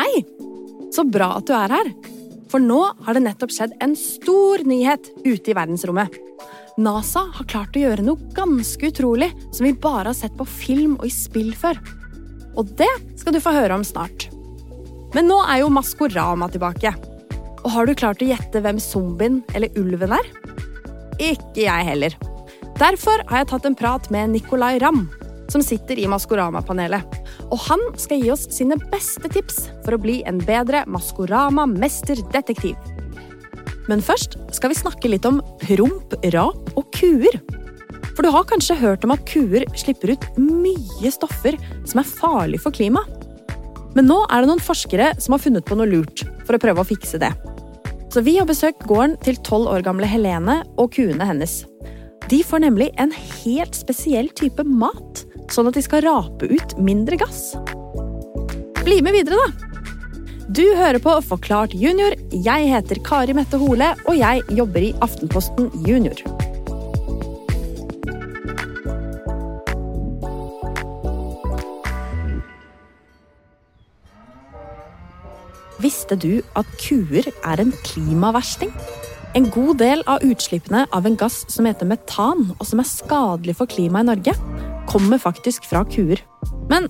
Hei! Så bra at du er her. For nå har det nettopp skjedd en stor nyhet ute i verdensrommet. NASA har klart å gjøre noe ganske utrolig som vi bare har sett på film og i spill før. Og det skal du få høre om snart. Men nå er jo Maskorama tilbake. Og har du klart å gjette hvem zombien eller ulven er? Ikke jeg heller. Derfor har jeg tatt en prat med Nicolay Ramm, som sitter i Maskorama-panelet. Og han skal gi oss sine beste tips for å bli en bedre Maskorama-mesterdetektiv. Men først skal vi snakke litt om promp, rap og kuer. For du har kanskje hørt om at kuer slipper ut mye stoffer som er farlig for klimaet. Men nå er det noen forskere som har funnet på noe lurt for å prøve å fikse det. Så vi har besøkt gården til tolv år gamle Helene og kuene hennes. De får nemlig en helt spesiell type mat sånn at de skal rape ut mindre gass. Bli med videre, da! Du hører på Forklart junior. Jeg heter Kari Mette Hole, og jeg jobber i Aftenposten Junior. Visste du at kuer er en klimaversting? En god del av utslippene av en gass som heter metan, og som er skadelig for klimaet i Norge, kommer faktisk fra kuer. Men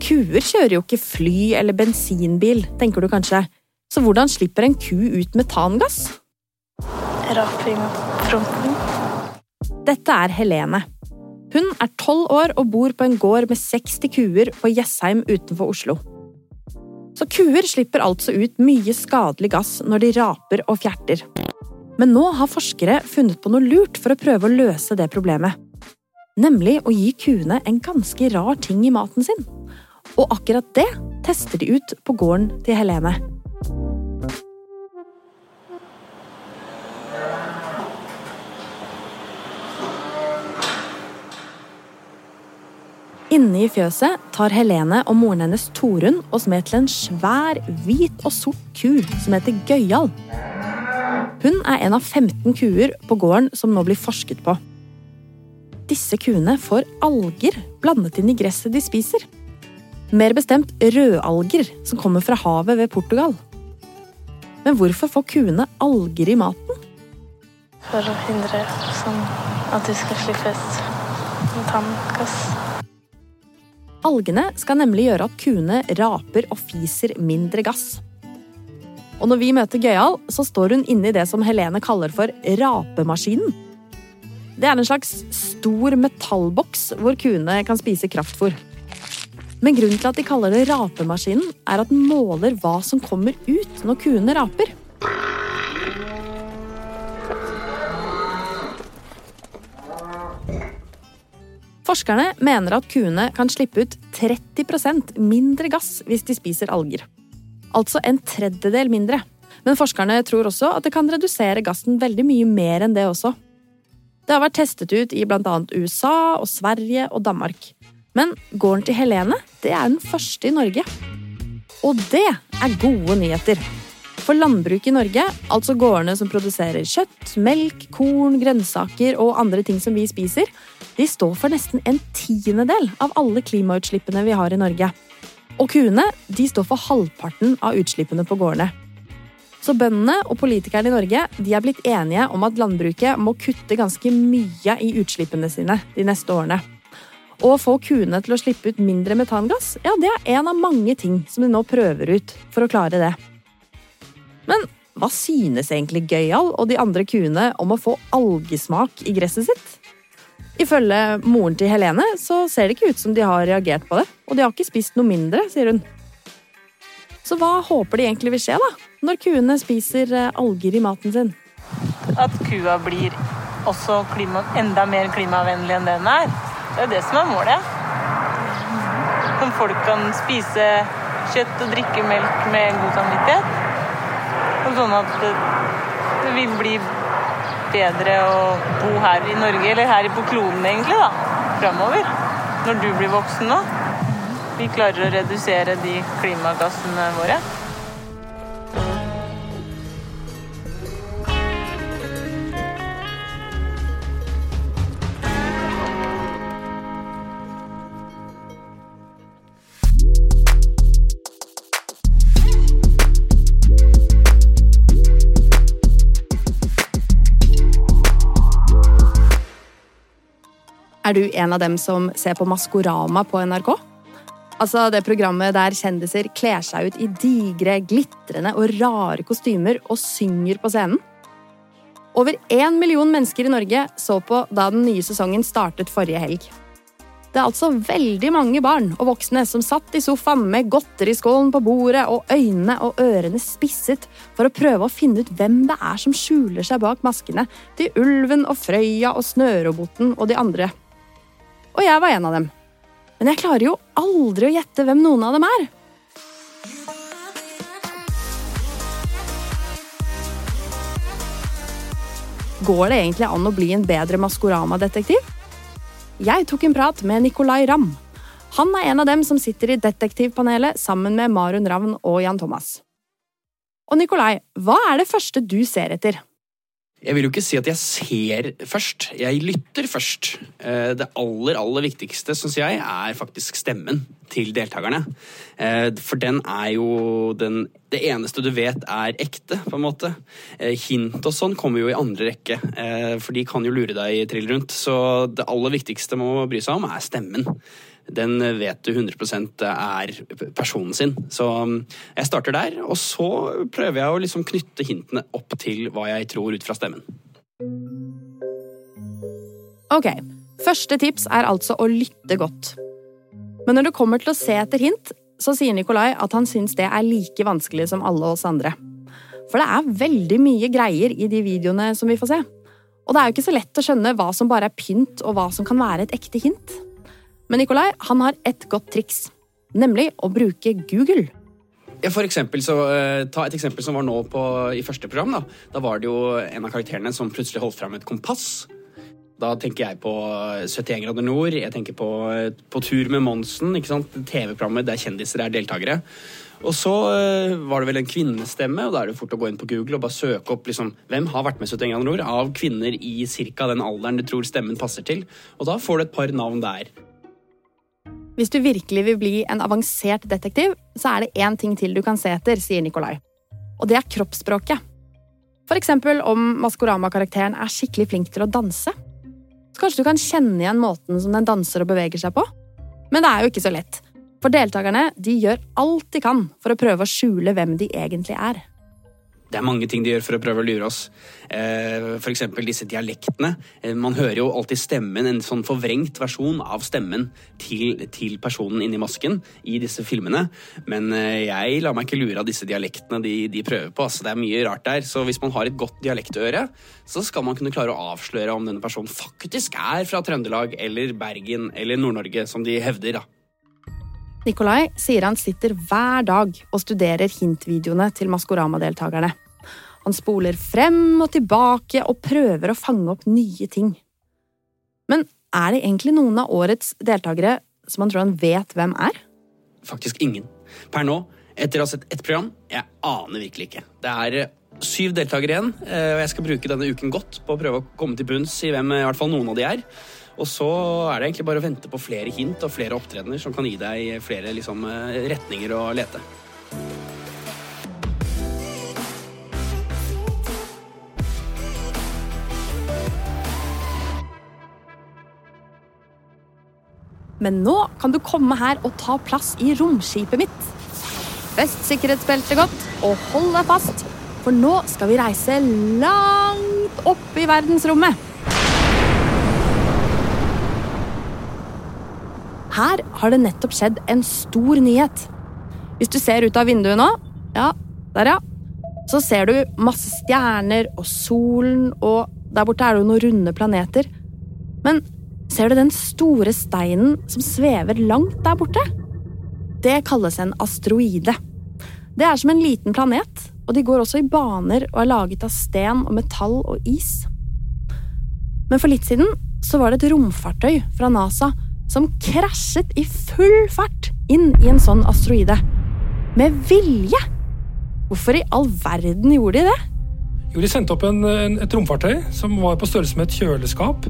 kuer kjører jo ikke fly eller bensinbil, tenker du kanskje. Så hvordan slipper en ku ut metangass? Raping fronten. Dette er Helene. Hun er tolv år og bor på en gård med 60 kuer på Jessheim utenfor Oslo. Så kuer slipper altså ut mye skadelig gass når de raper og fjerter. Men nå har forskere funnet på noe lurt for å prøve å løse det problemet nemlig å gi kuene en ganske rar ting i maten sin. Og akkurat det tester de ut på gården til Helene. Inne i fjøset tar Helene og moren hennes Torunn oss med til en svær, hvit og sort ku som heter Gøyal. Hun er en av 15 kuer på gården som nå blir forsket på disse kuene får alger blandet inn i gresset de spiser. Mer bestemt rødalger som kommer fra havet ved Portugal. Men hvorfor får kuene alger i maten? For å hindre sånn at de skal slippes tanngass. Algene skal nemlig gjøre at kuene raper og fiser mindre gass. Og når vi møter Gøyal, så står hun inne i det som Helene kaller for rapemaskinen. Det er en slags stor metallboks hvor kuene kan spise kraftfôr. Men grunnen til at de kaller det rapemaskinen, er at den måler hva som kommer ut når kuene raper. Forskerne mener at kuene kan slippe ut 30% mindre gass hvis de spiser alger. Altså en tredjedel mindre. Men forskerne tror også at det kan redusere gassen veldig mye mer enn det også. Det har vært testet ut i bl.a. USA og Sverige og Danmark. Men gården til Helene det er den første i Norge. Og det er gode nyheter. For landbruket i Norge, altså gårdene som produserer kjøtt, melk, korn, grønnsaker og andre ting som vi spiser, de står for nesten en tiendedel av alle klimautslippene vi har i Norge. Og kuene de står for halvparten av utslippene på gårdene. Så bøndene og politikerne i Norge de er blitt enige om at landbruket må kutte ganske mye i utslippene sine de neste årene. Å få kuene til å slippe ut mindre metangass ja, det er en av mange ting som de nå prøver ut for å klare det. Men hva synes egentlig Gøyal og de andre kuene om å få algesmak i gresset sitt? Ifølge moren til Helene så ser det ikke ut som de har reagert på det, og de har ikke spist noe mindre, sier hun. Så hva håper de egentlig vil skje, da? Når kuene spiser eh, alger i maten sin? At kua blir også klima, enda mer klimavennlig enn det den er. Det er det som er målet. Om folk kan spise kjøtt og drikke melk med god samvittighet. Og sånn at det, det vil bli bedre å bo her i Norge, eller her på kloden egentlig, da. Framover. Når du blir voksen nå vi klarer å redusere de klimagassene våre. Er du en av dem som ser på Maskorama på NRK? Altså det programmet der kjendiser kler seg ut i digre, glitrende og rare kostymer og synger på scenen? Over én million mennesker i Norge så på da den nye sesongen startet forrige helg. Det er altså veldig mange barn og voksne som satt i sofaen med godteriskålen på bordet og øynene og ørene spisset for å prøve å finne ut hvem det er som skjuler seg bak maskene til Ulven og Frøya og Snøroboten og de andre. Og jeg var en av dem. Men jeg klarer jo aldri å gjette hvem noen av dem er. Går det egentlig an å bli en bedre Maskorama-detektiv? Jeg tok en prat med Nicolay Ramm. Han er en av dem som sitter i detektivpanelet sammen med Marun Ravn og Jan Thomas. Og Nicolay, hva er det første du ser etter? Jeg vil jo ikke si at jeg ser først, jeg lytter først. Eh, det aller, aller viktigste, syns jeg, er faktisk stemmen til deltakerne. Eh, for den er jo den Det eneste du vet er ekte, på en måte. Eh, hint og sånn kommer jo i andre rekke, for de kan jo lure deg trill rundt. Så det aller viktigste man må bry seg om, er stemmen den vet du 100% er personen sin. Så um, jeg starter der, og så prøver jeg å liksom knytte hintene opp til hva jeg tror ut fra stemmen. Ok, første tips er altså å lytte godt. Men når det kommer til å se etter hint, så sier Nikolai at han syns det er like vanskelig som alle oss andre. For det er veldig mye greier i de videoene som vi får se. Og det er jo ikke så lett å skjønne hva som bare er pynt, og hva som kan være et ekte hint. Men Nikolai han har et godt triks, nemlig å bruke Google. For eksempel, så, uh, ta et eksempel som var nå på, i første program. Da. da var det jo en av karakterene som plutselig holdt fram et kompass. Da tenker jeg på 71 grader nord, jeg tenker på, på Tur med Monsen, TV-programmet der kjendiser er deltakere. Og så var det vel en kvinnestemme, og da er det fort å gå inn på Google og bare søke opp liksom, hvem har vært med 71 grader nord av kvinner i ca. den alderen du tror stemmen passer til. Og da får du et par navn der. Hvis du virkelig vil bli en avansert detektiv, så er det én ting til du kan se etter, sier Nikolai. Og det er kroppsspråket. Eksempel om Maskorama-karakteren er skikkelig flink til å danse. Så kanskje du kan kjenne igjen måten som den danser og beveger seg på? Men det er jo ikke så lett. For deltakerne de gjør alt de kan for å prøve å skjule hvem de egentlig er. Det er mange ting de gjør for å prøve å lure oss. Eh, F.eks. disse dialektene. Eh, man hører jo alltid stemmen, en sånn forvrengt versjon av stemmen til, til personen inni masken i disse filmene. Men eh, jeg lar meg ikke lure av disse dialektene de, de prøver på. Altså, det er mye rart der. Så hvis man har et godt dialektøre, så skal man kunne klare å avsløre om denne personen faktisk er fra Trøndelag eller Bergen eller Nord-Norge, som de hevder. da. Nikolai sier han sitter hver dag og studerer hintvideoene til Maskorama-deltakerne. Han spoler frem og tilbake og prøver å fange opp nye ting. Men er det egentlig noen av årets deltakere som han tror han vet hvem er? Faktisk ingen. Per nå, etter å ha sett ett program, jeg aner virkelig ikke. Det er eh, syv deltakere igjen, eh, og jeg skal bruke denne uken godt på å prøve å komme til bunns i hvem i hvert fall noen av de er. Og så er det egentlig bare å vente på flere hint og flere opptredener som kan gi deg flere liksom, eh, retninger å lete. Men nå kan du komme her og ta plass i romskipet mitt. Fest sikkerhetsbeltet godt og hold deg fast, for nå skal vi reise langt opp i verdensrommet. Her har det nettopp skjedd en stor nyhet. Hvis du ser ut av vinduet nå, ja, der ja, så ser du masse stjerner og solen, og der borte er det jo noen runde planeter. Men ser du den store steinen som svever langt der borte? Det kalles en asteroide. Det er som en liten planet, og de går også i baner og er laget av sten og metall og is. Men for litt siden så var det et romfartøy fra NASA som krasjet i full fart inn i en sånn asteroide. Med vilje! Hvorfor i all verden gjorde de det? Jo, De sendte opp en, en, et romfartøy som var på størrelse med et kjøleskap.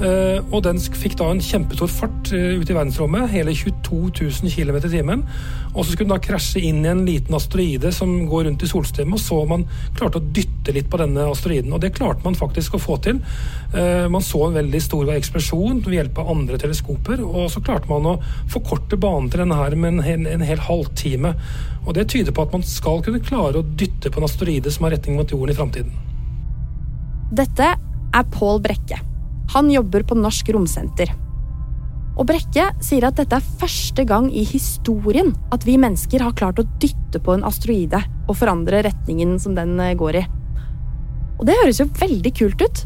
Eh, og Den fikk da en kjempestor fart eh, ut i verdensrommet, hele 22 000 km i timen. Og så skulle den da krasje inn i en liten asteroide som går rundt i solsystemet, og så man klarte å dytte litt på denne asteroiden. Og det klarte man faktisk å få til. Eh, man så en veldig stor eksplosjon ved hjelp av andre teleskoper, og så klarte man å forkorte banen til denne her med en hel, en hel halvtime. Og det tyder på at man skal kunne klare å dytte på en asteroide som har retning mot jorden i framtiden. Dette er Pål Brekke. Han jobber på Norsk Romsenter. Og Brekke sier at dette er første gang i historien at vi mennesker har klart å dytte på en asteroide og forandre retningen som den eh, går i. Og det høres jo veldig kult ut.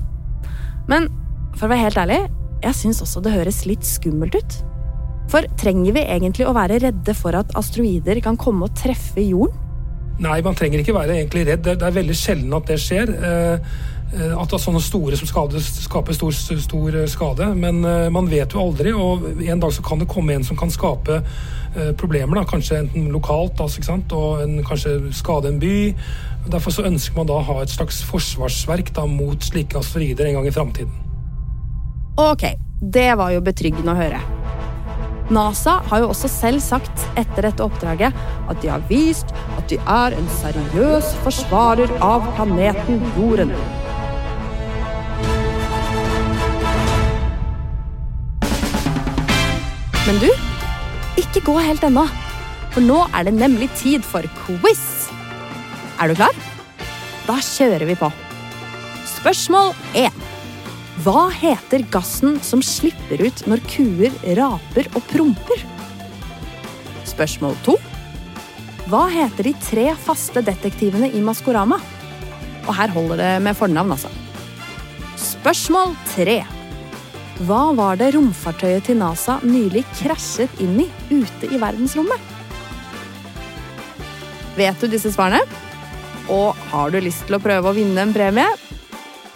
Men for å være helt ærlig, jeg syns også det høres litt skummelt ut. For trenger vi egentlig å være redde for at asteroider kan komme og treffe jorden? Nei, man trenger ikke være egentlig redd. Det er veldig sjelden at det skjer. Eh, at det er sånne store som skades, skaper stor, stor, eh, skade. Men uh, man vet jo aldri, og en dag så kan det komme en som kan skape problemer. Da. Kanskje enten lokalt, altså, og en, kanskje skade en by. Derfor så ønsker man da å ha et slags forsvarsverk da, mot slike asteroider en gang i framtiden. Ok, det var jo betryggende å høre. NASA har jo også selv sagt etter dette oppdraget at de har vist at de er en seriøs forsvarer av planeten Jorden. Men du, ikke gå helt ennå, for nå er det nemlig tid for quiz. Er du klar? Da kjører vi på. Spørsmål 1. Hva heter gassen som slipper ut når kuer raper og promper? Spørsmål 2. Hva heter de tre faste detektivene i Maskorama? Og her holder det med fornavn, altså. Spørsmål 3. Hva var det romfartøyet til NASA nylig krasjet inn i ute i verdensrommet? Vet du disse svarene? Og har du lyst til å prøve å vinne en premie?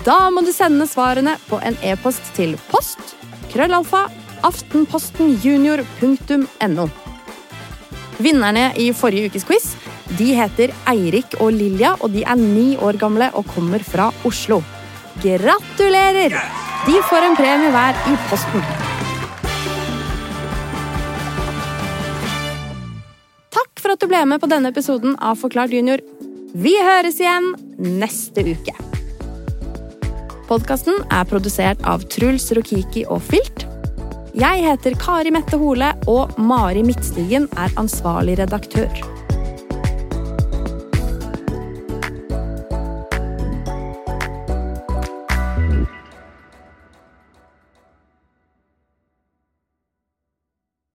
Da må du sende svarene på en e-post til post krøllalfa aftenpostenjunior.no. Vinnerne i forrige ukes quiz de heter Eirik og Lilja, og de er ni år gamle og kommer fra Oslo. Gratulerer! De får en premie hver i posten. Takk for at du ble med på denne episoden av Forklart junior. Vi høres igjen neste uke. Podkasten er produsert av Truls Rokiki og Filt. Jeg heter Kari Mette Hole, og Mari Midtstigen er ansvarlig redaktør.